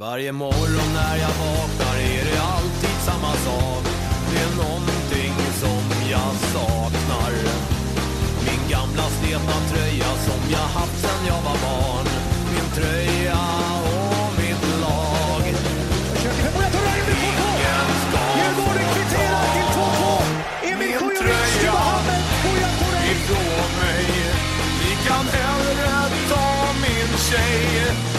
Varje morgon när jag vaknar är det alltid samma sak. Det är någonting som jag saknar. Min gamla sletna tröja som jag haft sen jag var barn. Min tröja och mitt lag. Ingen ska Djurgården kvitterar till 2-2. Emil Min tröja. Ifrån mig. Ni kan hellre ta min tjej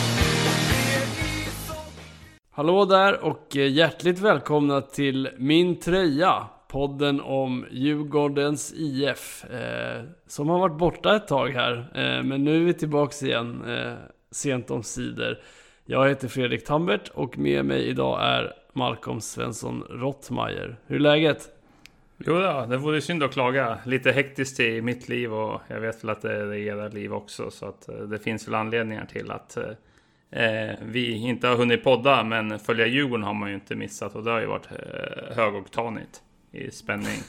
Hallå där och hjärtligt välkomna till Min Tröja Podden om Djurgårdens IF eh, Som har varit borta ett tag här eh, Men nu är vi tillbaks igen eh, Sent om sidor Jag heter Fredrik Tambert och med mig idag är Malcolm Svensson Rottmeier Hur är läget? Jo då, det vore synd att klaga. Lite hektiskt i mitt liv och jag vet väl att det är i era liv också. Så att eh, det finns väl anledningar till att eh, eh, vi inte har hunnit podda. Men följa Djurgården har man ju inte missat och det har ju varit eh, högoktanigt i spänning.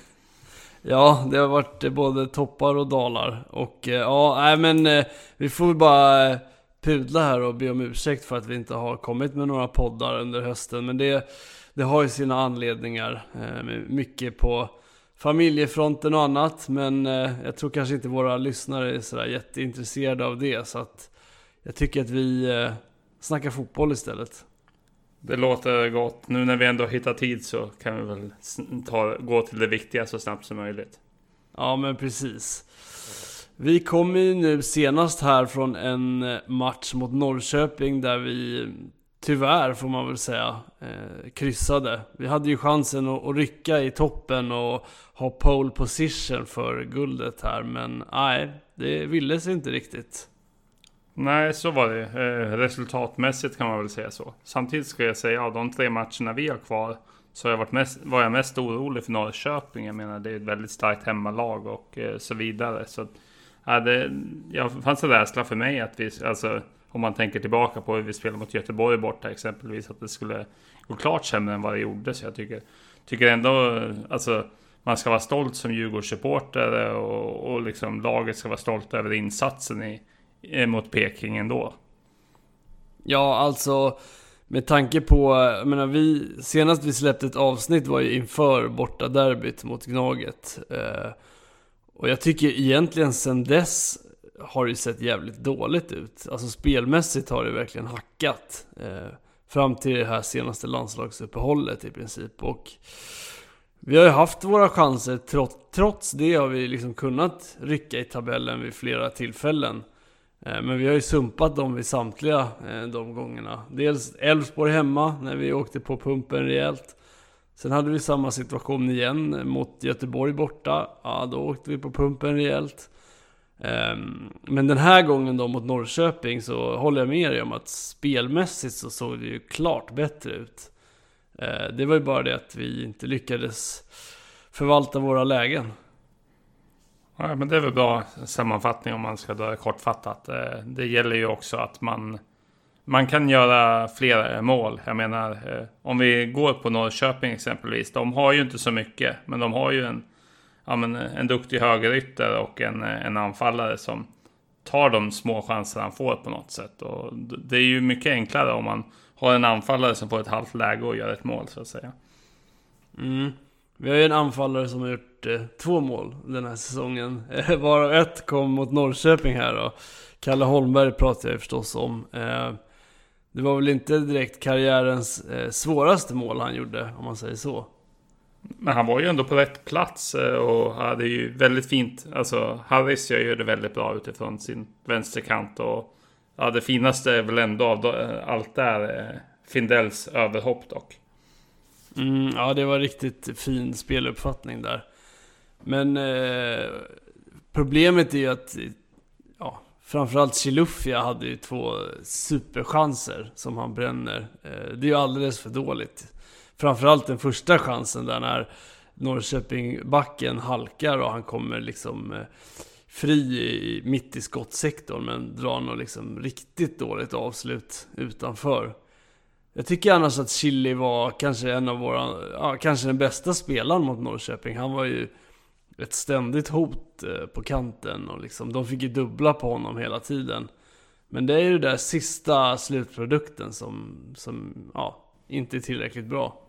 Ja, det har varit eh, både toppar och dalar Och eh, ja, nej men eh, vi får väl bara eh, pudla här och be om ursäkt för att vi inte har kommit med några poddar under hösten Men det, det har ju sina anledningar eh, Mycket på familjefronten och annat Men eh, jag tror kanske inte våra lyssnare är sådär jätteintresserade av det Så att jag tycker att vi eh, snackar fotboll istället Det låter gott. Nu när vi ändå hittar tid så kan vi väl ta, gå till det viktiga så snabbt som möjligt. Ja men precis. Vi kommer ju nu senast här från en eh, match mot Norrköping där vi tyvärr får man väl säga eh, kryssade. Vi hade ju chansen att, att rycka i toppen och ha pole position för guldet här men nej, det ville sig inte riktigt. Nej, så var det. Eh, resultatmässigt kan man väl säga så. Samtidigt ska jag säga av de tre matcherna vi har kvar så har jag varit mest, var jag mest orolig för Norrköping. Jag menar det är ett väldigt starkt hemmalag och eh, så vidare. Så ja, det ja, fanns en rädsla för mig att vi, alltså om man tänker tillbaka på hur vi spelade mot Göteborg borta exempelvis, att det skulle gå klart sämre än vad det gjorde. Så jag tycker, tycker ändå, alltså man ska vara stolt som Djurgårdssupporter och, och liksom laget ska vara stolt över insatsen i, Eh, mot Peking ändå. Ja, alltså med tanke på, jag menar vi, senast vi släppte ett avsnitt var ju inför borta derbyt mot Gnaget. Eh, och jag tycker egentligen sen dess har det sett jävligt dåligt ut. Alltså spelmässigt har det verkligen hackat. Eh, fram till det här senaste landslagsuppehållet i princip. Och vi har ju haft våra chanser, trots, trots det har vi liksom kunnat rycka i tabellen vid flera tillfällen. Eh, men vi har ju sumpat dem vid samtliga eh, de gångerna. Dels Elfsborg hemma när vi åkte på pumpen rejält. Sen hade vi samma situation igen eh, mot Göteborg borta. Ja, då åkte vi på pumpen rejält. Ehm, men den här gången då mot Norrköping så håller jag med dig om att spelmässigt så såg det ju klart bättre ut. Det var ju bara det att vi inte lyckades förvalta våra lägen. Ja, men det är väl bra sammanfattning om man ska dra det kortfattat. Eh, det gäller ju också att man, man kan göra fler mål. Jag menar, eh, om vi går på Norrköping exempelvis. De har ju inte så mycket, men de har ju en, ja, men eh, en duktig högerytter och en, en anfallare som tar de små chanser han får på något sätt. Och det är ju mycket enklare om man har en anfallare som får ett halvt läge och gör ett mål så att säga. Mm. Vi har ju en anfallare som har gjort eh, två mål den här säsongen. Eh, varav ett kom mot Norrköping här då. Kalle Holmberg pratar jag förstås om. Eh, det var väl inte direkt karriärens svåraste mål han gjorde, om man säger så. Men han var ju ändå på rätt plats och hade ju väldigt fint. Alltså Harris gör ju det väldigt bra utifrån sin vänsterkant och ja, det finaste är väl ändå av allt där Findels överhopp dock. Mm, ja, det var riktigt fin speluppfattning där. Men eh, problemet är ju att ja, framförallt Chilufya hade ju två superchanser som han bränner. Eh, det är ju alldeles för dåligt. Framförallt den första chansen där när Norrköping-backen halkar och han kommer liksom eh, fri i, mitt i skottsektorn men drar något liksom riktigt dåligt avslut utanför. Jag tycker annars att Chili var kanske en av våra, ja, kanske den bästa spelaren mot Norrköping. Han var ju ett ständigt hot eh, på kanten och liksom, de fick ju dubbla på honom hela tiden. Men det är ju den där sista slutprodukten som, som ja, inte är tillräckligt bra.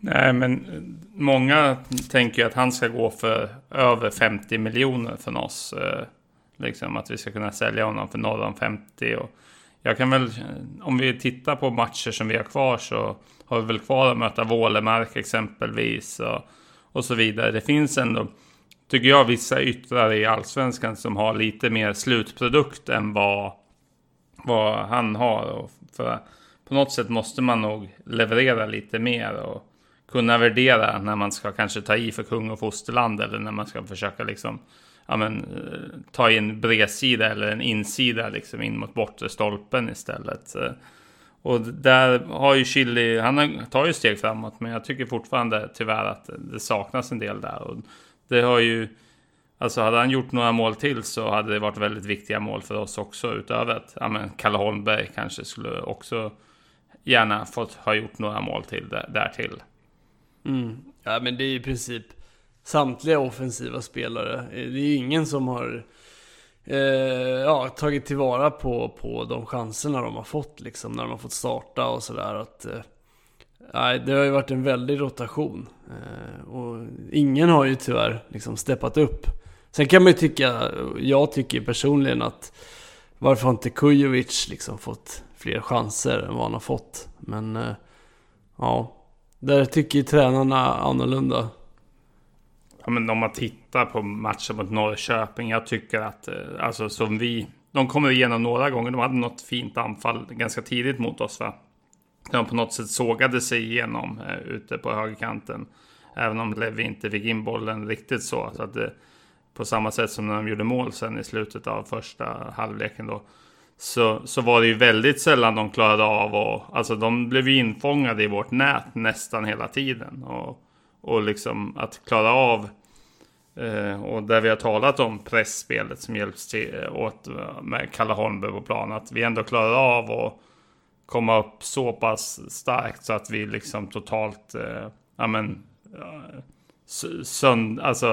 Nej, men många tänker ju att han ska gå för över 50 miljoner från oss. Eh, liksom att vi ska kunna sälja honom för norr om 50. Och jag kan väl, om vi tittar på matcher som vi har kvar så har vi väl kvar att möta Vålemark exempelvis. Och, och så vidare. Det finns ändå, tycker jag, vissa yttrar i allsvenskan som har lite mer slutprodukt än vad, vad han har. Och för på något sätt måste man nog leverera lite mer. Och kunna värdera när man ska kanske ta i för kung och fosterland eller när man ska försöka liksom ja, men, eh, ta i en bredsida eller en insida liksom in mot bortre stolpen istället. Eh, och där har ju Chili, han tar ju steg framåt men jag tycker fortfarande tyvärr att det saknas en del där. Och det har ju, alltså hade han gjort några mål till så hade det varit väldigt viktiga mål för oss också utöver att, ja men Kalle Holmberg kanske skulle också gärna fått ha gjort några mål till där. Mm. Ja men det är i princip samtliga offensiva spelare. Det är ju ingen som har eh, ja, tagit tillvara på, på de chanserna de har fått liksom när de har fått starta och sådär. eh, det har ju varit en väldig rotation. Eh, och ingen har ju tyvärr liksom steppat upp. Sen kan man ju tycka, jag tycker personligen att varför har inte Kujovic liksom fått fler chanser än vad han har fått? Men eh, ja, där tycker ju tränarna annorlunda. Ja, men om man tittar på matchen mot Norrköping. Jag tycker att, eh, alltså som vi, de kommer igenom några gånger. De hade något fint anfall ganska tidigt mot oss va. De på något sätt sågade sig igenom eh, ute på högerkanten. Även om Levi inte fick in bollen riktigt så. så att eh, på samma sätt som när de gjorde mål sen i slutet av första halvleken då så, så var det ju väldigt sällan de klarade av och alltså de blev ju infångade i vårt nät nästan hela tiden. Och, och liksom att klara av eh, och där vi har talat om pressspelet som hjälps till eh, åt eh, med Kalle Holmberg på plan. Att vi ändå klarar av att komma upp så pass starkt så att vi liksom totalt, eh, ja men, sönd, alltså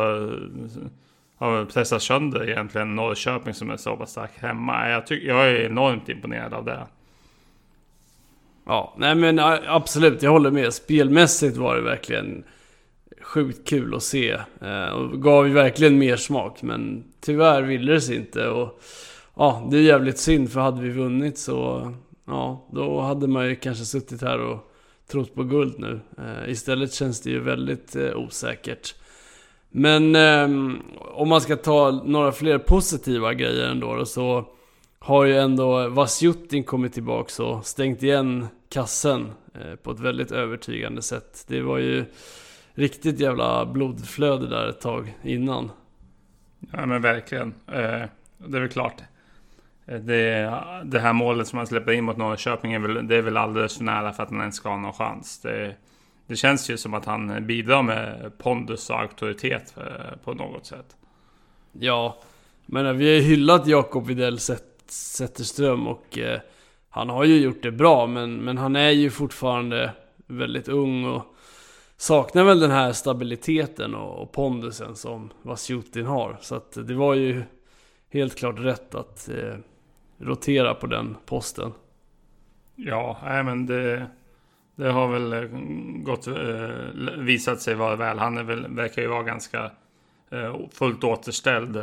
har pressat sönder egentligen Norrköping som är så pass stark hemma. Jag, tycker, jag är enormt imponerad av det. Ja, nej men absolut, jag håller med. Spelmässigt var det verkligen sjukt kul att se. Eh, och gav ju verkligen mer smak, men tyvärr ville det sig inte. Och ja, det är jävligt synd, för hade vi vunnit så... Ja, då hade man ju kanske suttit här och trott på guld nu. Eh, istället känns det ju väldigt eh, osäkert. Men eh, om man ska ta några fler positiva grejer ändå då, så har ju ändå Vasjutin kommit tillbaka och stängt igen kassen eh, på ett väldigt övertygande sätt. Det var ju riktigt jävla blodflöde där ett tag innan. Ja men verkligen. Eh, det är väl klart. Det, det här målet som han släpper in mot Norrköping är väl, det är väl alldeles för nära för att han ens ska ha någon chans. Det, det känns ju som att han bidrar med pondus och auktoritet eh, på något sätt. Ja, men vi har hyllat Jakob Widell Zetterström och eh, han har ju gjort det bra, men, men han är ju fortfarande väldigt ung och saknar väl den här stabiliteten och, och pondusen som Vasjutin har. Så att det var ju helt klart rätt att eh, rotera på den posten. Ja, nej men det, det har väl eh, gått, eh, visat sig vara väl. Han är väl, verkar ju vara ganska eh, fullt återställd.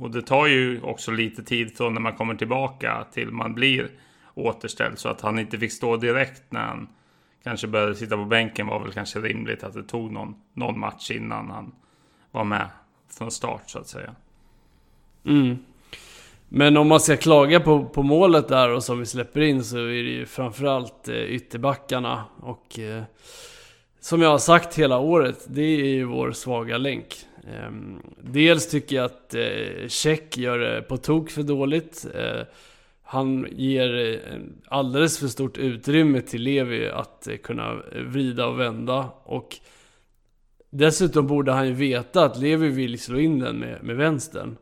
Och det tar ju också lite tid från när man kommer tillbaka till man blir återställd. Så att han inte fick stå direkt när han kanske började sitta på bänken var väl kanske rimligt att det tog någon, någon match innan han var med från start så att säga. Mm. Men om man ska klaga på, på målet där och som vi släpper in så är det ju framförallt eh, ytterbackarna. Och eh, som jag har sagt hela året, det är ju vår svaga länk. Eh, dels tycker jag att eh, Check gör det på tok för dåligt. Eh, han ger eh, alldeles för stort utrymme till Levi att kunna vrida och vända. Och dessutom borde han ju veta att Levi vill slå in den med, med vänstern.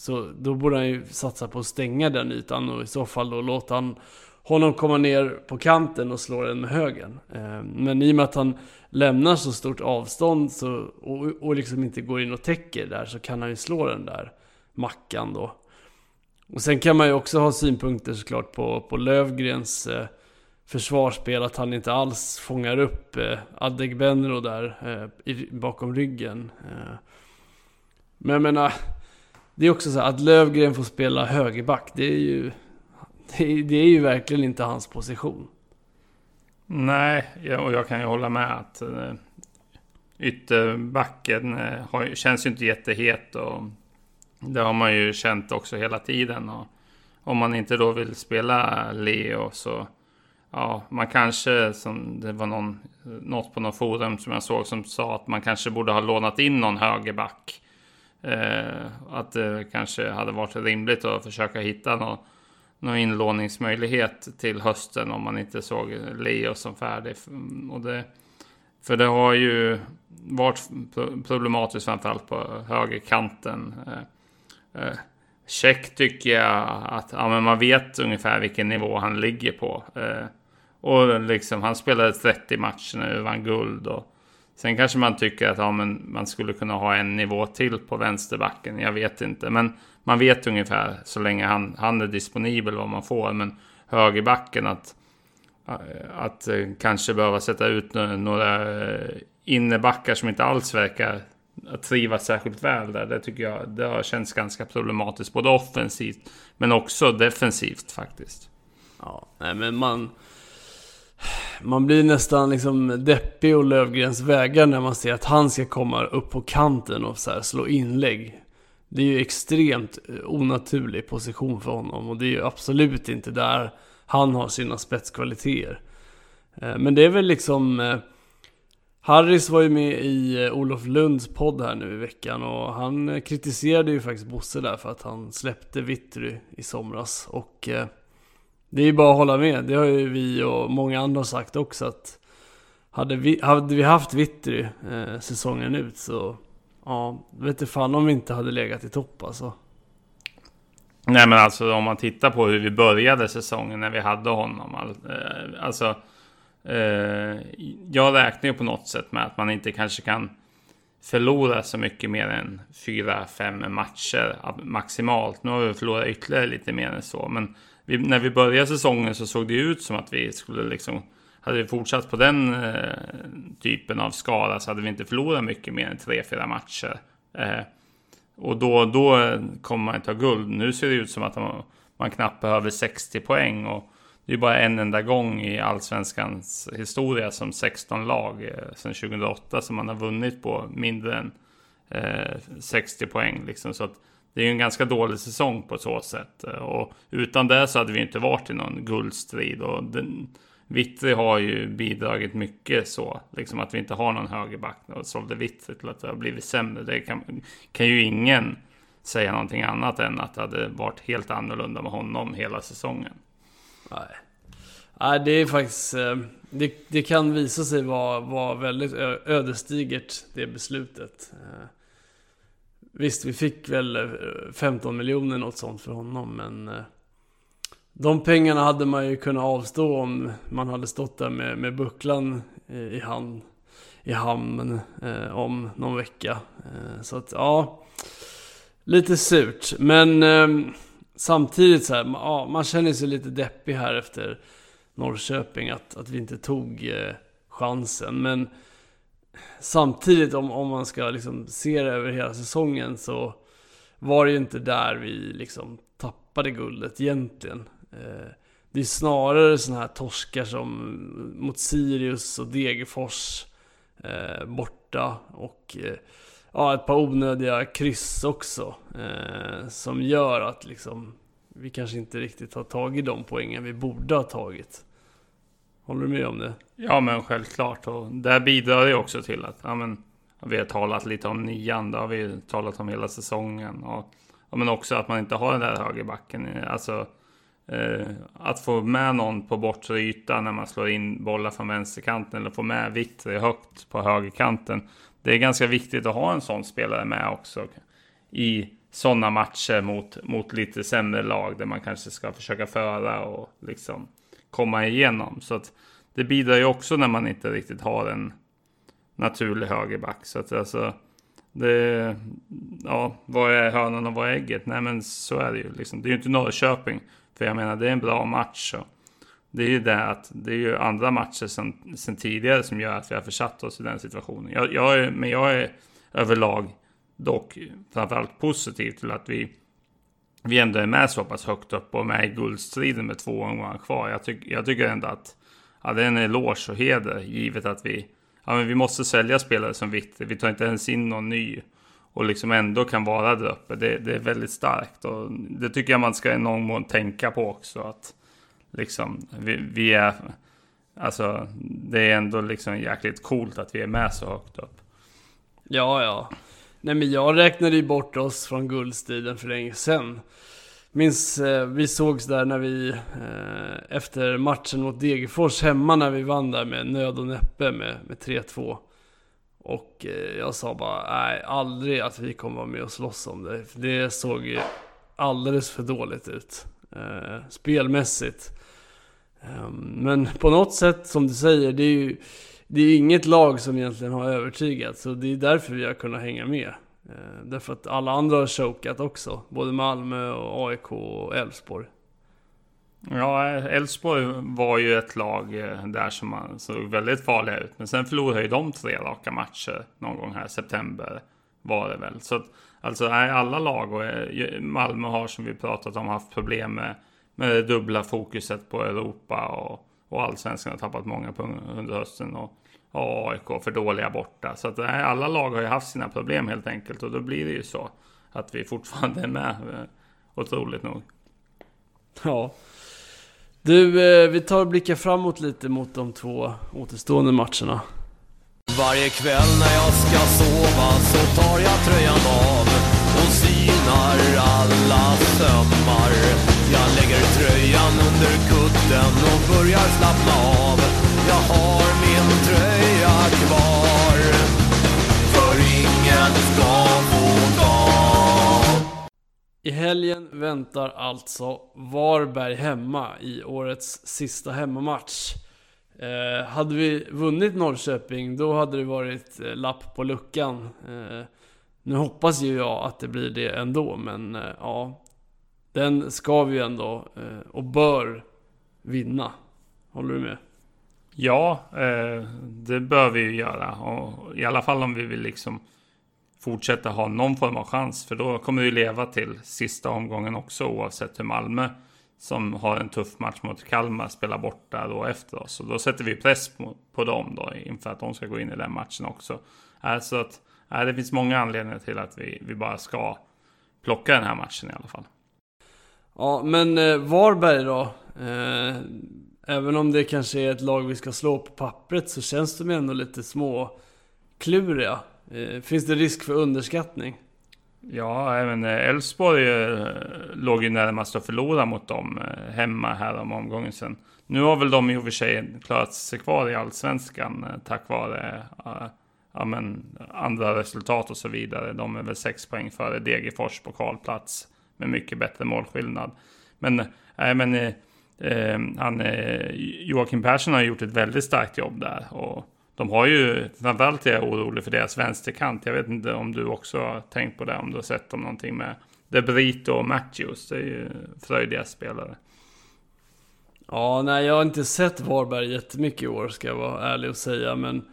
Så då borde han ju satsa på att stänga den ytan och i så fall då låta han honom komma ner på kanten och slå den med högen. Ehm, men i och med att han lämnar så stort avstånd så, och, och liksom inte går in och täcker där så kan han ju slå den där mackan då. Och sen kan man ju också ha synpunkter såklart på, på Lövgrens eh, försvarsspel, att han inte alls fångar upp eh, Adegbenro där eh, i, bakom ryggen. Eh. Men jag menar, det är också så att Lövgren får spela högerback, det är ju, det är, det är ju verkligen inte hans position. Nej, och jag kan ju hålla med att eh, ytterbacken eh, har, känns ju inte jättehet. Och det har man ju känt också hela tiden. Och om man inte då vill spela Leo så ja, man kanske, som det var någon, eh, något på något forum som jag såg som sa att man kanske borde ha lånat in någon högerback. Eh, att det kanske hade varit rimligt att försöka hitta någon, någon inlåningsmöjlighet till hösten om man inte såg Leo som färdig. Mm, och det, för det har ju varit problematiskt framförallt på högerkanten. Eh, eh, Check tycker jag att ja, men man vet ungefär vilken nivå han ligger på. Eh, och liksom, han spelade 30 matcher nu, vann guld. Och sen kanske man tycker att ja, men man skulle kunna ha en nivå till på vänsterbacken. Jag vet inte. Men man vet ungefär så länge han, han är disponibel vad man får. Men högerbacken att, att eh, kanske behöva sätta ut några eh, innebackar som inte alls verkar trivas särskilt väl där. Det tycker jag det har känts ganska problematiskt. Både offensivt men också defensivt faktiskt. Ja, nej men man... Man blir nästan liksom deppig och Lövgrens vägar när man ser att han ska komma upp på kanten och så slå inlägg. Det är ju extremt eh, onaturlig position för honom och det är ju absolut inte där han har sina spetskvaliteter. Eh, men det är väl liksom eh, Harris var ju med i Olof Lunds podd här nu i veckan och han kritiserade ju faktiskt Bosse där för att han släppte Vittry i somras. Och det är ju bara att hålla med. Det har ju vi och många andra sagt också att hade vi, hade vi haft Vittry eh, säsongen ut så ja, vet du fan om vi inte hade legat i topp alltså. Nej men alltså om man tittar på hur vi började säsongen när vi hade honom. Eh, alltså Eh, jag räknar ju på något sätt med att man inte kanske kan förlora så mycket mer än fyra, fem matcher maximalt. Nu har vi förlorat ytterligare lite mer än så, men vi, när vi började säsongen så såg det ut som att vi skulle liksom hade vi fortsatt på den eh, typen av skala så hade vi inte förlorat mycket mer än tre, fyra matcher. Eh, och då, då kommer man inte ha guld. Nu ser det ut som att man, man knappt behöver 60 poäng. Och det är bara en enda gång i allsvenskans historia som 16 lag eh, sedan 2008 som man har vunnit på mindre än eh, 60 poäng. Liksom. Så att det är ju en ganska dålig säsong på så sätt. Och utan det så hade vi inte varit i någon guldstrid. Och den, Vittri har ju bidragit mycket så, liksom att vi inte har någon högerback och sålde Vittri till att det har blivit sämre. Det kan, kan ju ingen säga någonting annat än att det hade varit helt annorlunda med honom hela säsongen. Nej. Nej, det är faktiskt... Eh, det, det kan visa sig vara, vara väldigt ödesdigert, det beslutet. Eh, Visst, vi fick väl eh, 15 miljoner något sånt för honom, men... Eh, de pengarna hade man ju kunnat avstå om man hade stått där med, med bucklan i hand i hamn eh, om någon vecka. Eh, så att ja, lite surt. Men eh, samtidigt så här, ja, man känner sig lite deppig här efter Norrköping att, att vi inte tog eh, chansen. Men samtidigt om, om man ska liksom se det över hela säsongen så var det ju inte där vi liksom tappade guldet egentligen. Eh, det är snarare sådana här torskar som mot Sirius och Degerfors eh, borta och eh, ja, ett par onödiga kryss också. Eh, som gör att liksom vi kanske inte riktigt har tagit de poängen vi borde ha tagit. Håller du med om det? Ja, men självklart. Och det bidrar ju också till att ja, men, vi har talat lite om nian. Det har vi talat om hela säsongen. Och, ja, men också att man inte har den där högerbacken. Alltså, eh, att få med någon på bortre yta när man slår in bollar från vänsterkanten. Eller få med Vittry högt på högerkanten. Det är ganska viktigt att ha en sån spelare med också. I sådana matcher mot, mot lite sämre lag. Där man kanske ska försöka föra och liksom komma igenom. Så att det bidrar ju också när man inte riktigt har en naturlig högerback. Så att alltså, det, ja, vad är hönan och vad är ägget? Nej men så är det ju liksom. Det är ju inte Norrköping. För jag menar det är en bra match. Så. Det är ju det att det är ju andra matcher sen, sen tidigare som gör att vi har försatt oss i den situationen. Jag, jag är, men jag är överlag dock framförallt positiv till att vi, vi ändå är med så pass högt upp och med i guldstriden med två omgångar kvar. Jag, tyck, jag tycker ändå att ja, det är en eloge och heder givet att vi, ja, men vi måste sälja spelare som Witte. Vi tar inte ens in någon ny och liksom ändå kan vara där uppe. Det, det, är väldigt starkt och det tycker jag man ska i någon mån tänka på också. Att liksom vi, vi är, alltså det är ändå liksom jäkligt coolt att vi är med så högt upp. Ja, ja. Nej men jag räknade ju bort oss från guldstriden för länge sedan. Minns eh, vi sågs där när vi eh, efter matchen mot Degerfors hemma när vi vann där med nöd och näppe med, med 3-2. Och eh, jag sa bara nej, aldrig att vi kommer vara med och slåss om det. För det såg ju alldeles för dåligt ut. Eh, spelmässigt. Ehm, men på något sätt som du säger, det är ju det är inget lag som egentligen har övertygat. Så det är därför vi har kunnat hänga med. Eh, därför att alla andra har chokat också. Både Malmö och AIK och Elfsborg. Ja, Elfsborg var ju ett lag eh, där som man såg väldigt farliga ut. Men sen förlorade ju de tre raka matcher någon gång här, september var det väl. Så att, alltså alla lag och eh, Malmö har som vi pratat om haft problem med, med det dubbla fokuset på Europa och, och allsvenskan har tappat många under hösten. Och, AIK för dåliga borta. Så att alla lag har ju haft sina problem helt enkelt. Och då blir det ju så att vi fortfarande är med. Eh, otroligt nog. Ja. Du, eh, vi tar och blickar framåt lite mot de två återstående matcherna. Varje kväll när jag ska sova så tar jag tröjan av och synar alla sömmar. Lägger tröjan under kudden och börjar slappna av. Jag har min tröja kvar, för ingen ska få ta. I helgen väntar alltså Varberg hemma i årets sista hemmamatch. Eh, hade vi vunnit Norrköping, då hade det varit eh, lapp på luckan. Eh, nu hoppas ju jag att det blir det ändå, men eh, ja. Den ska vi ju ändå, eh, och bör, vinna. Håller du med? Ja, eh, det bör vi ju göra. Och I alla fall om vi vill liksom fortsätta ha någon form av chans. För då kommer vi leva till sista omgången också oavsett hur Malmö som har en tuff match mot Kalmar spelar borta då efter oss. Och då sätter vi press på, dem då inför att de ska gå in i den matchen också. Eh, så att det finns många anledningar till att vi, vi bara ska plocka den här matchen i alla fall. Ja, men eh, Varberg då? Eh, även om det kanske är ett lag vi ska slå på pappret så känns de ändå lite små kluriga. Eh, finns det risk för underskattning? Ja, även eh, Elfsborg eh, låg ju närmast att förlora mot dem eh, hemma här om omgången sen. Nu har väl de i och för sig klarat sig kvar i allsvenskan tack vare ja, men, andra resultat och så vidare. De är väl sex poäng före Degerfors på kvalplats med mycket bättre målskillnad. Men, äh, men eh, eh, han, eh, Joakim Persson har gjort ett väldigt starkt jobb där. Och de har ju, framförallt är jag orolig för deras vänsterkant. Jag vet inte om du också har tänkt på det, om du har sett dem någonting med De Brito och Matthews. Det är ju fröjdiga spelare. Ja, nej jag har inte sett Varberg jättemycket i år ska jag vara ärlig och säga. Men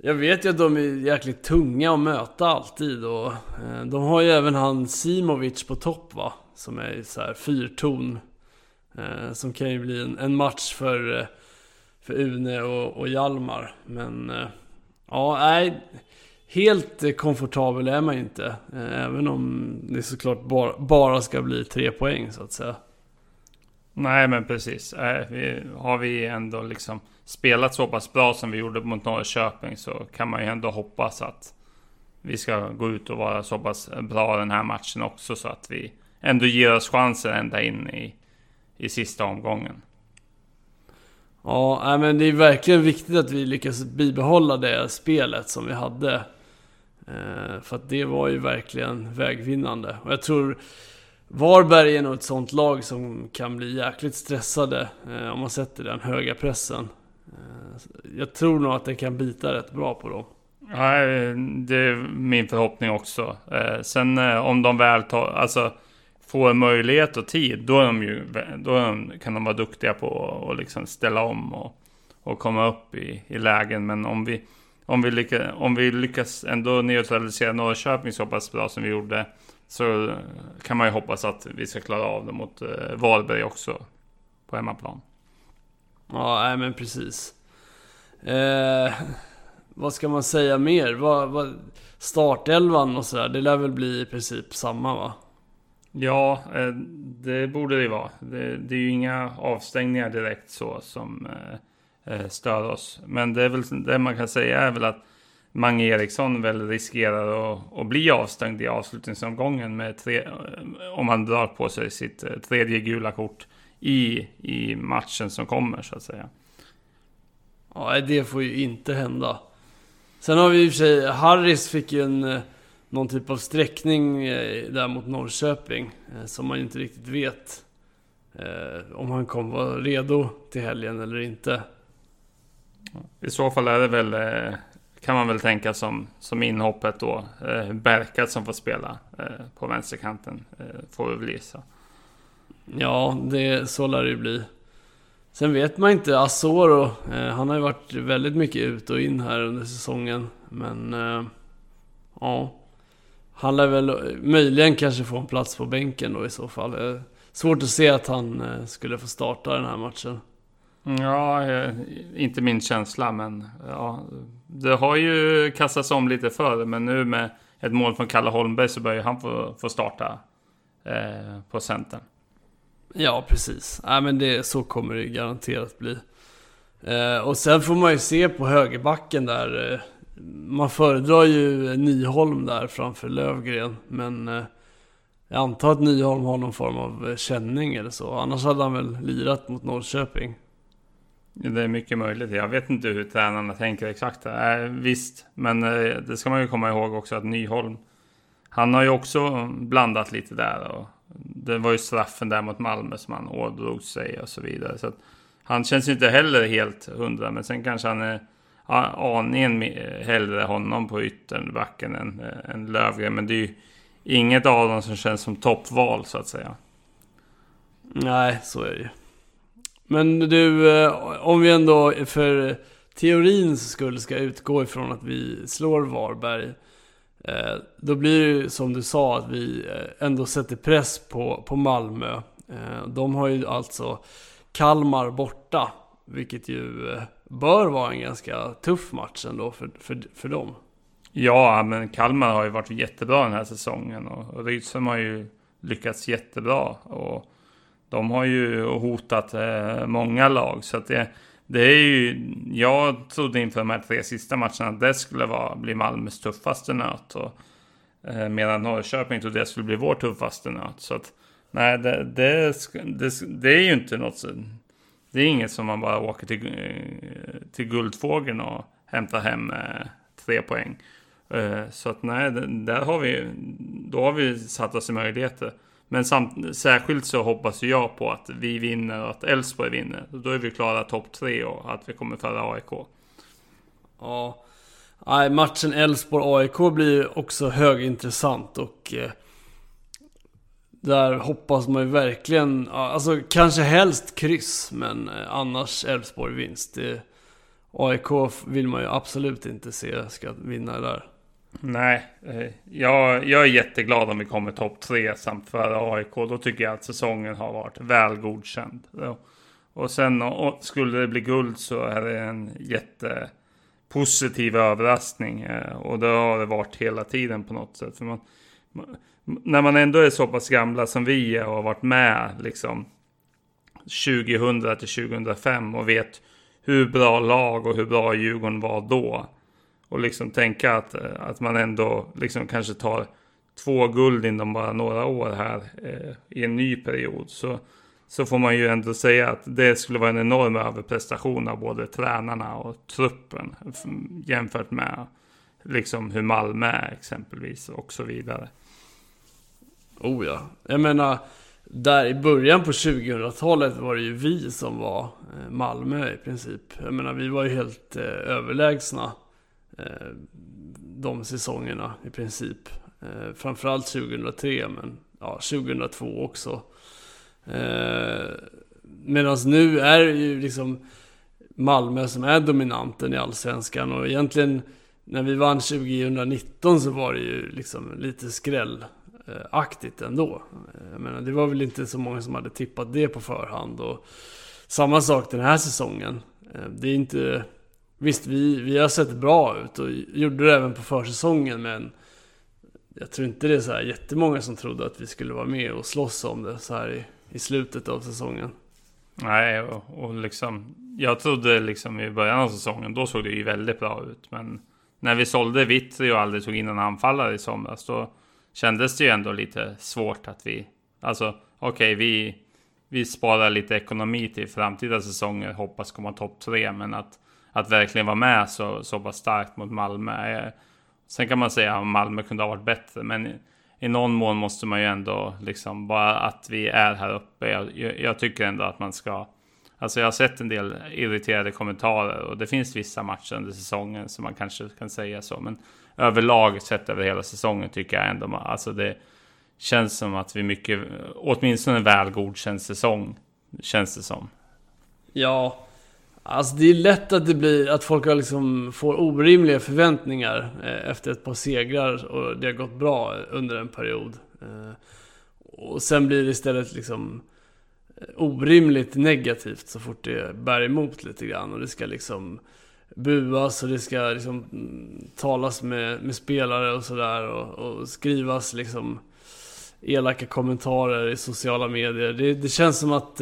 jag vet ju att de är jäkligt tunga att möta alltid. Och, eh, de har ju även han Simovic på topp va? Som är så här fyrton. Eh, som kan ju bli en, match för eh, för Une och, och Hjalmar. Men ja, nej. Helt komfortabel är man inte. Även om det såklart bara, bara ska bli tre poäng så att säga. Nej men precis. Har vi ändå liksom spelat så pass bra som vi gjorde mot Norrköping så kan man ju ändå hoppas att vi ska gå ut och vara så pass bra den här matchen också så att vi ändå ger oss chansen ända in i, i sista omgången. Ja, men det är verkligen viktigt att vi lyckas bibehålla det spelet som vi hade. Eh, för att det var ju verkligen vägvinnande. Och jag tror Varberg är nog ett sånt lag som kan bli jäkligt stressade eh, om man sätter den höga pressen. Eh, jag tror nog att det kan bita rätt bra på dem. Nej, det är min förhoppning också. Eh, sen eh, om de väl tar, alltså, får möjlighet och tid, då, är de ju, då är de, kan de vara duktiga på att liksom ställa om och, och komma upp i, i lägen. Men om vi, om, vi lyckas, om vi lyckas ändå neutralisera Norrköping så pass bra som vi gjorde, så kan man ju hoppas att vi ska klara av det mot eh, Varberg också på hemmaplan. Ja, nej men precis. Eh, vad ska man säga mer? Vad, vad, startelvan och sådär, det lär väl bli i princip samma va? Ja, eh, det borde det vara. Det, det är ju inga avstängningar direkt så som eh, eh, stör oss. Men det är väl det man kan säga är väl att Mange Eriksson väl riskerar att, att bli avstängd i avslutningsomgången med tre, om han drar på sig sitt eh, tredje gula kort i, i matchen som kommer så att säga. Ja, det får ju inte hända. Sen har vi i och för sig, Harris fick ju en, eh, någon typ av sträckning eh, där mot Norrköping. Eh, som man ju inte riktigt vet om han kommer vara redo till helgen eller inte. I så fall är det väl, kan man väl tänka som, som inhoppet då. Berkat som får spela på vänsterkanten, får vi väl gissa. Ja, det, så lär det ju bli. Sen vet man inte, Asoro, eh, han har ju varit väldigt mycket ut och in här under säsongen. Men, eh, ja. Han lär väl möjligen kanske få en plats på bänken då i så fall. Eh, svårt att se att han eh, skulle få starta den här matchen. Ja, eh, inte min känsla, men ja. Det har ju kastats om lite förr, men nu med ett mål från Kalle Holmberg så börjar han få, få starta eh, på centern. Ja, precis. Nej, men det, så kommer det garanterat bli. Eh, och sen får man ju se på högerbacken där. Eh, man föredrar ju Nyholm där framför Lövgren. Men eh, jag antar att Nyholm har någon form av eh, känning eller så. Annars hade han väl lirat mot Norrköping. Det är mycket möjligt. Jag vet inte hur tränarna tänker exakt. Eh, visst, men eh, det ska man ju komma ihåg också att Nyholm. Han har ju också blandat lite där. Och det var ju straffen där mot Malmö som han ådrog sig och så vidare. Så att, han känns ju inte heller helt hundra, men sen kanske han är aningen hellre honom på ytterbacken än, eh, än Lövgren. Men det är ju inget av dem som känns som toppval så att säga. Nej, så är det ju. Men du, eh, om vi ändå för teorins skull ska utgå ifrån att vi slår Varberg. Eh, då blir det ju som du sa att vi eh, ändå sätter press på, på Malmö. Eh, de har ju alltså Kalmar borta. Vilket ju eh, bör vara en ganska tuff match ändå för, för, för dem. Ja, men Kalmar har ju varit jättebra den här säsongen. Och Rydström har ju lyckats jättebra. Och de har ju hotat eh, många lag. Så att det, det är ju, jag trodde inför de här tre sista matcherna att det skulle vara, bli Malmös tuffaste nöt. Och, eh, medan Norrköping trodde det skulle bli vår tuffaste nöt. Så att, nej, det, det, det, det är ju inte något, det är inget som man bara åker till, eh, till Guldfågeln och hämtar hem eh, tre poäng. Eh, så att nej, där har vi, då har vi satt oss i möjligheter. Men samt, särskilt så hoppas jag på att vi vinner och att Elfsborg vinner. Då är vi klara topp tre och att vi kommer före AIK. Ja, Nej, matchen Elfsborg-AIK blir också högintressant och eh, där hoppas man ju verkligen, alltså kanske helst kryss, men eh, annars Elfsborg vinst. AIK vill man ju absolut inte se ska vinna där. Nej, eh, jag, jag är jätteglad om vi kommer topp tre samt före AIK. Då tycker jag att säsongen har varit väl godkänd. Och sen och skulle det bli guld så är det en jättepositiv överraskning. Eh, och det har det varit hela tiden på något sätt. För man, när man ändå är så pass gamla som vi är och har varit med liksom 2000 till 2005 och vet hur bra lag och hur bra Djurgården var då. Och liksom tänka att, eh, att man ändå liksom kanske tar två guld inom bara några år här eh, i en ny period. Så, så får man ju ändå säga att det skulle vara en enorm överprestation av både tränarna och truppen. Jämfört med liksom hur Malmö är exempelvis och så vidare. Oh ja. Jag menar, där i början på 2000-talet var det ju vi som var eh, Malmö i princip. Jag menar, vi var ju helt eh, överlägsna Eh, de säsongerna i princip. Eh, framförallt 2003 men ja, 2002 också. Eh, Medan nu är det ju liksom Malmö som är dominanten i Allsvenskan och egentligen när vi vann 2019 så var det ju liksom lite skrällaktigt ändå. Eh, jag menar, det var väl inte så många som hade tippat det på förhand och samma sak den här säsongen. Eh, det är inte... Visst, vi, vi har sett bra ut och gjorde det även på försäsongen men jag tror inte det är så här jättemånga som trodde att vi skulle vara med och slåss om det så här i, i slutet av säsongen. Nej, och, och liksom jag trodde liksom i början av säsongen, då såg det ju väldigt bra ut. Men när vi sålde Vittri och aldrig tog in en anfallare i somras, då kändes det ju ändå lite svårt att vi, alltså okej, okay, vi, vi sparar lite ekonomi till framtida säsonger, hoppas komma topp tre, men att, att verkligen vara med så, så pass starkt mot Malmö. Eh, sen kan man säga att Malmö kunde ha varit bättre, men i någon mån måste man ju ändå liksom bara att vi är här uppe. Jag, jag, tycker ändå att man ska. Alltså jag har sett en del irriterade kommentarer och det finns vissa matcher under säsongen som man kanske kan säga så. Men överlag sett över hela säsongen tycker jag ändå alltså det känns som att vi mycket, åtminstone en väl godkänd säsong känns det som. Ja, Alltså det är lätt att det blir att folk har liksom får orimliga förväntningar eh, efter ett par segrar och det har gått bra under en period. Eh, och sen blir det istället liksom eh, orimligt negativt så fort det bär emot lite grann och det ska liksom buas och det ska liksom mm, talas med, med spelare och sådär och, och, skrivas liksom elaka kommentarer i sociala medier. Det, det känns som att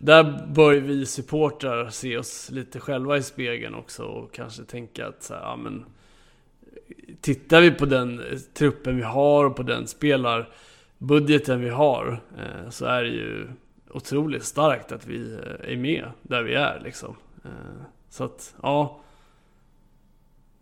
där bör vi supportrar se oss lite själva i spegeln också och kanske tänka att så här, ja, men, Tittar vi på den truppen vi har och på den spelarbudgeten vi har eh, så är det ju otroligt starkt att vi eh, är med där vi är liksom. Eh, så att, ja.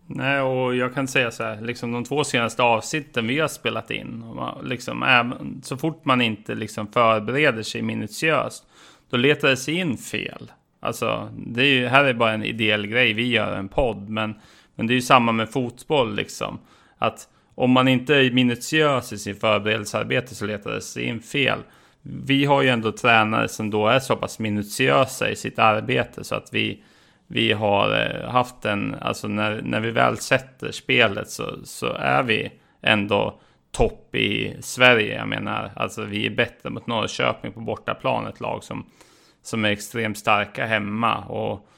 Nej, och jag kan säga så här, liksom de två senaste avsnitten vi har spelat in, liksom, även, så fort man inte liksom förbereder sig minutiöst då letar det sig in fel. Alltså, det är ju, här är bara en ideell grej, vi gör en podd, men, men det är ju samma med fotboll liksom. Att om man inte är minutiös i sin förberedelsearbete så letar det sig in fel. Vi har ju ändå tränare som då är så pass minutiösa i sitt arbete så att vi, vi har eh, haft en, alltså när, när vi väl sätter spelet så, så är vi ändå topp i Sverige. Jag menar, alltså vi är bättre mot Norrköping på bortaplan, ett lag som, som är extremt starka hemma. Och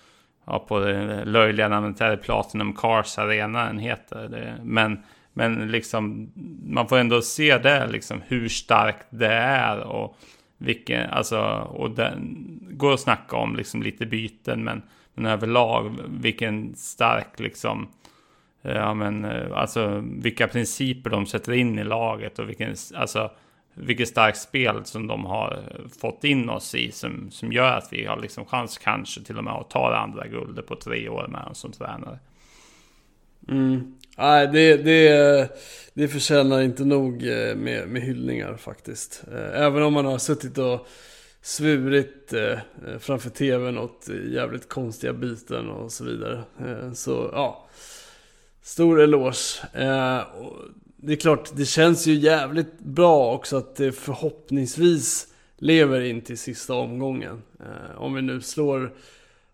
ja, på det löjliga namnet är det Platinum Cars Arena den heter. Det. Men, men liksom, man får ändå se det, liksom, hur starkt det är. Och vilken, alltså, och den går att snacka om liksom lite byten, men, men överlag vilken stark liksom Eh, Eh, ja, men, eh, alltså, vilka principer de sätter in i laget och vilken, alltså, vilket starkt spel som de har fått in oss i som, som gör att vi har liksom chans kanske till och med att ta det andra guldet på tre år med dem som tränare. Mm. Nej, det, det, det förtjänar inte nog eh, med, med hyllningar faktiskt. Även om man har suttit och svurit framför tvn åt jävligt konstiga byten och så vidare. Så ja, Stor eloge. Eh, det är klart, det känns ju jävligt bra också att det förhoppningsvis lever in till sista omgången. Eh, om vi nu slår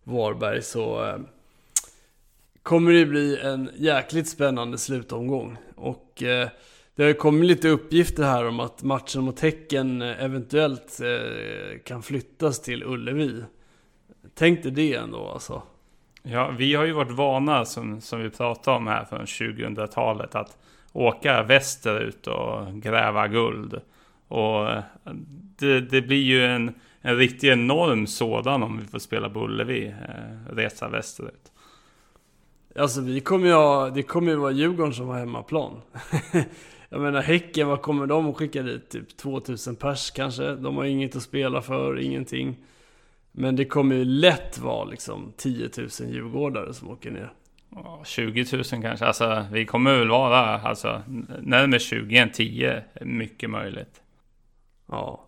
Varberg så eh, kommer det bli en jäkligt spännande slutomgång. Och eh, det har ju kommit lite uppgifter här om att matchen mot Häcken eh, eventuellt eh, kan flyttas till Ullevi. Tänk dig det ändå alltså. Ja, vi har ju varit vana, som, som vi pratade om här från 2000-talet, att åka västerut och gräva guld. Och det, det blir ju en, en riktig enorm sådan om vi får spela på Ullevi, eh, resa västerut. Alltså vi kommer ju ha, det kommer ju vara Djurgården som har hemmaplan. Jag menar Häcken, vad kommer de att skicka dit? Typ 2000 pers kanske? De har inget att spela för, ingenting. Men det kommer ju lätt vara liksom 10 000 djurgårdare som åker ner. 20 000 kanske. Alltså vi kommer väl vara alltså, närmare 20 än 10. Mycket möjligt. Ja.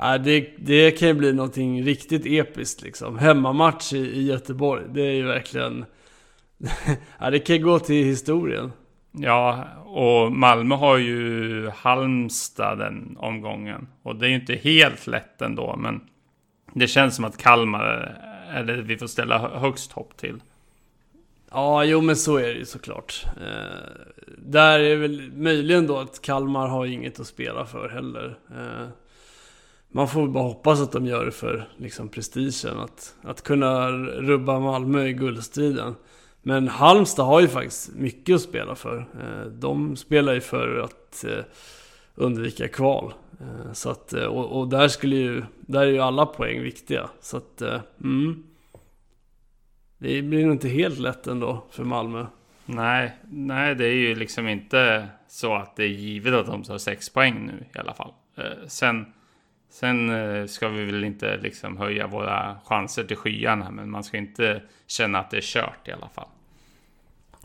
Äh, det, det kan ju bli någonting riktigt episkt liksom. Hemmamatch i, i Göteborg. Det är ju verkligen... ja, det kan gå till historien. Ja, och Malmö har ju Halmstad den omgången. Och det är ju inte helt lätt ändå, men det känns som att Kalmar är det vi får ställa högst hopp till. Ja, jo men så är det ju såklart. Eh, där är väl möjligen då att Kalmar har inget att spela för heller. Eh, man får bara hoppas att de gör det för liksom, prestigen. Att, att kunna rubba Malmö i guldstriden. Men Halmstad har ju faktiskt mycket att spela för. Eh, de spelar ju för att eh, undvika kval. Eh, så att, och, och, där skulle ju, där är ju alla poäng viktiga. Så att, mm. Det blir nog inte helt lätt ändå för Malmö. Nej, nej, det är ju liksom inte så att det är givet att de tar sex poäng nu i alla fall. Sen, sen ska vi väl inte liksom höja våra chanser till skyarna, men man ska inte känna att det är kört i alla fall.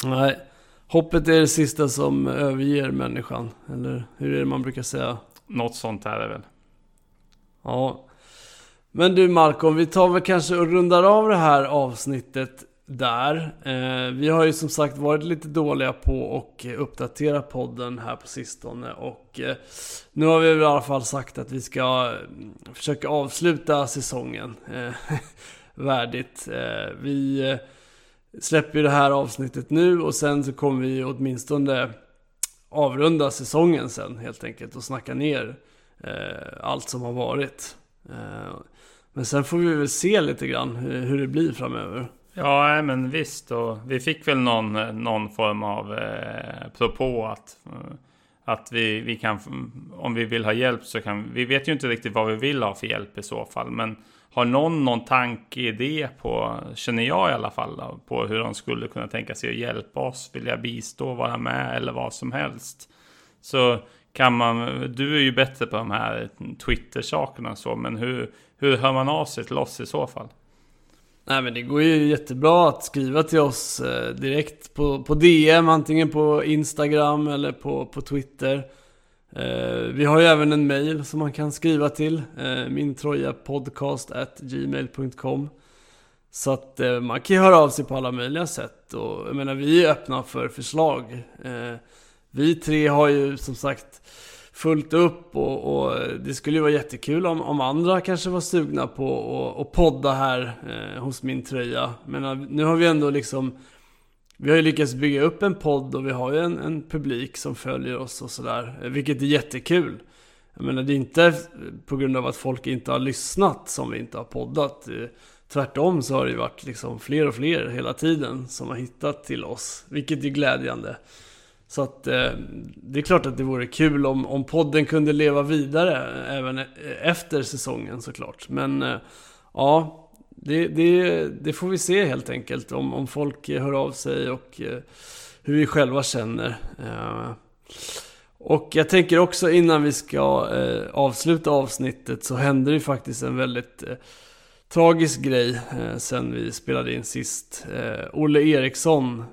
Nej, hoppet är det sista som överger människan. Eller hur är det man brukar säga? Något sånt är det väl. Ja. Men du Malcolm, vi tar väl kanske och rundar av det här avsnittet där. Eh, vi har ju som sagt varit lite dåliga på att uppdatera podden här på sistone. Och eh, nu har vi i alla fall sagt att vi ska eh, försöka avsluta säsongen eh, värdigt. Eh, vi eh, släpper ju det här avsnittet nu och sen så kommer vi åtminstone avrunda säsongen sen helt enkelt och snacka ner eh, allt som har varit. Eh, men sen får vi väl se lite grann hur, hur det blir framöver. Ja, men visst. Och vi fick väl någon, någon form av eh, propå att, att vi, vi kan, om vi vill ha hjälp så kan vi vet ju inte riktigt vad vi vill ha för hjälp i så fall. Men har någon någon tanke, idé på, känner jag i alla fall, då, på hur de skulle kunna tänka sig att hjälpa oss, vilja bistå, vara med eller vad som helst. Så kan man, du är ju bättre på de här Twitter-sakerna så, men hur, hur hör man av sig till oss i så fall? Nej men det går ju jättebra att skriva till oss eh, direkt på, på DM, antingen på Instagram eller på, på Twitter. Eh, vi har ju även en mail som man kan skriva till. Eh, mintrojapodcastgmail.com Så att eh, man kan ju höra av sig på alla möjliga sätt. Och jag menar vi är öppna för förslag. Eh, vi tre har ju som sagt fullt upp och, och, eh, det skulle ju vara jättekul om, om andra kanske var sugna på att podda här eh, hos min tröja. Men eh, nu har vi ändå liksom vi har ju lyckats bygga upp en podd och vi har ju en, en publik som följer oss och sådär. Eh, vilket är jättekul. Jag menar det är inte på grund av att folk inte har lyssnat som vi inte har poddat. Eh, tvärtom så har det ju varit liksom fler och fler hela tiden som har hittat till oss. Vilket är glädjande. Så att eh, det är klart att det vore kul om, om podden kunde leva vidare eh, även e-, efter säsongen såklart. Men eh, ja, det, det, det, får vi se helt enkelt. Om, om folk eh, hör av sig och eh, hur vi själva känner. Eh, och jag tänker också innan vi ska eh, avsluta avsnittet så hände det faktiskt en väldigt eh, tragisk grej eh, sen vi spelade in sist. Olle Eriksson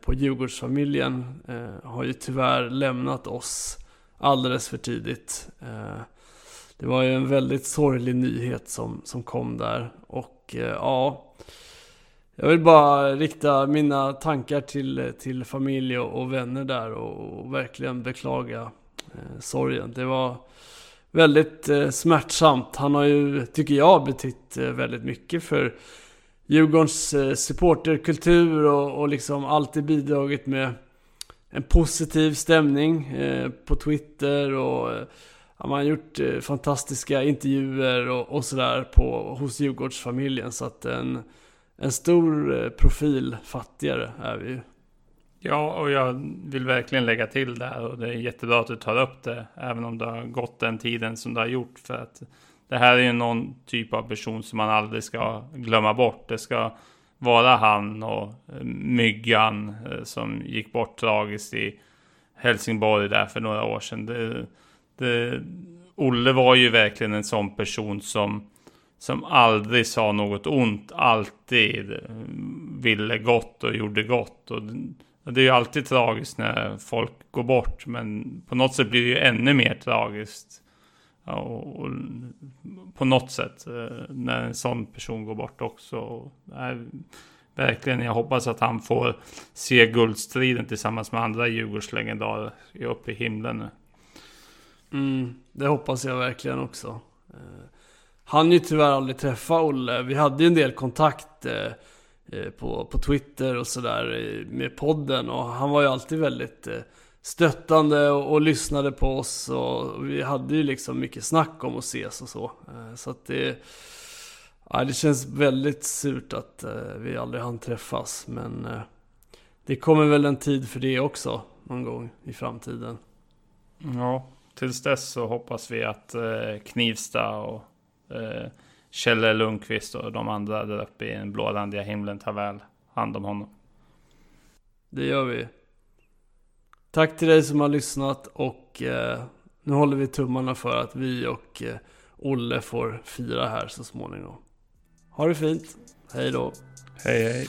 på Djurgårdsfamiljen har ju tyvärr lämnat oss alldeles för tidigt. det var ju en väldigt sorglig nyhet som, som kom där. Och Eh, ja, jag vill bara rikta mina tankar till, till familj och, vänner där och, och verkligen beklaga eh, sorgen. Det var väldigt eh, smärtsamt. Han har ju, tycker jag, betytt eh, väldigt mycket för Djurgårdens eh, supporterkultur och, och liksom alltid bidragit med en positiv stämning eh, på Twitter och eh, eh, ja, man har gjort eh, fantastiska intervjuer och, och sådär hos Djurgårdsfamiljen. Så att en, en stor eh, profil fattigare är vi ju. Ja, och jag vill verkligen lägga till där och det är jättebra att du tar upp det. Även om det har gått den tiden som det har gjort. För att det här är ju någon typ av person som man aldrig ska glömma bort. Det ska vara han och eh, Myggan eh, som gick bort tragiskt i Helsingborg där för några år sedan. Det, det, eh, Olle var ju verkligen en sån person som, som aldrig sa något ont, alltid eh, ville gott och gjorde gott. Och det är ju alltid tragiskt när folk går bort, men på något sätt blir det ju ännu mer tragiskt. Och, och på något sätt eh, när en sån person går bort också. Och, nej, Verkligen, jag hoppas att han får se guldstriden tillsammans med andra Djurgårdslegendarer uppe i himlen nu. Mm, det hoppas jag verkligen också. Eh, han ju tyvärr aldrig träffa Olle. Vi hade ju en del kontakt eh, eh på, på Twitter och sådär eh, med podden. Och han var ju alltid väldigt eh, stöttande och, och, lyssnade på oss. Och vi hade ju liksom mycket snack om att ses och så. Så att det... Ja, det känns väldigt surt att vi aldrig hann träffas. Men det kommer väl en tid för det också. Någon gång i framtiden. Ja, tills dess så hoppas vi att eh, Knivsta och eh, Kjelle Lundqvist och de andra där uppe i den blårandiga himlen tar väl hand om honom. Det gör vi. Tack till dig som har lyssnat och eh, nu håller vi tummarna för att vi och eh, Olle får fira här så småningom. Ha det fint. Hej då. Hej hej.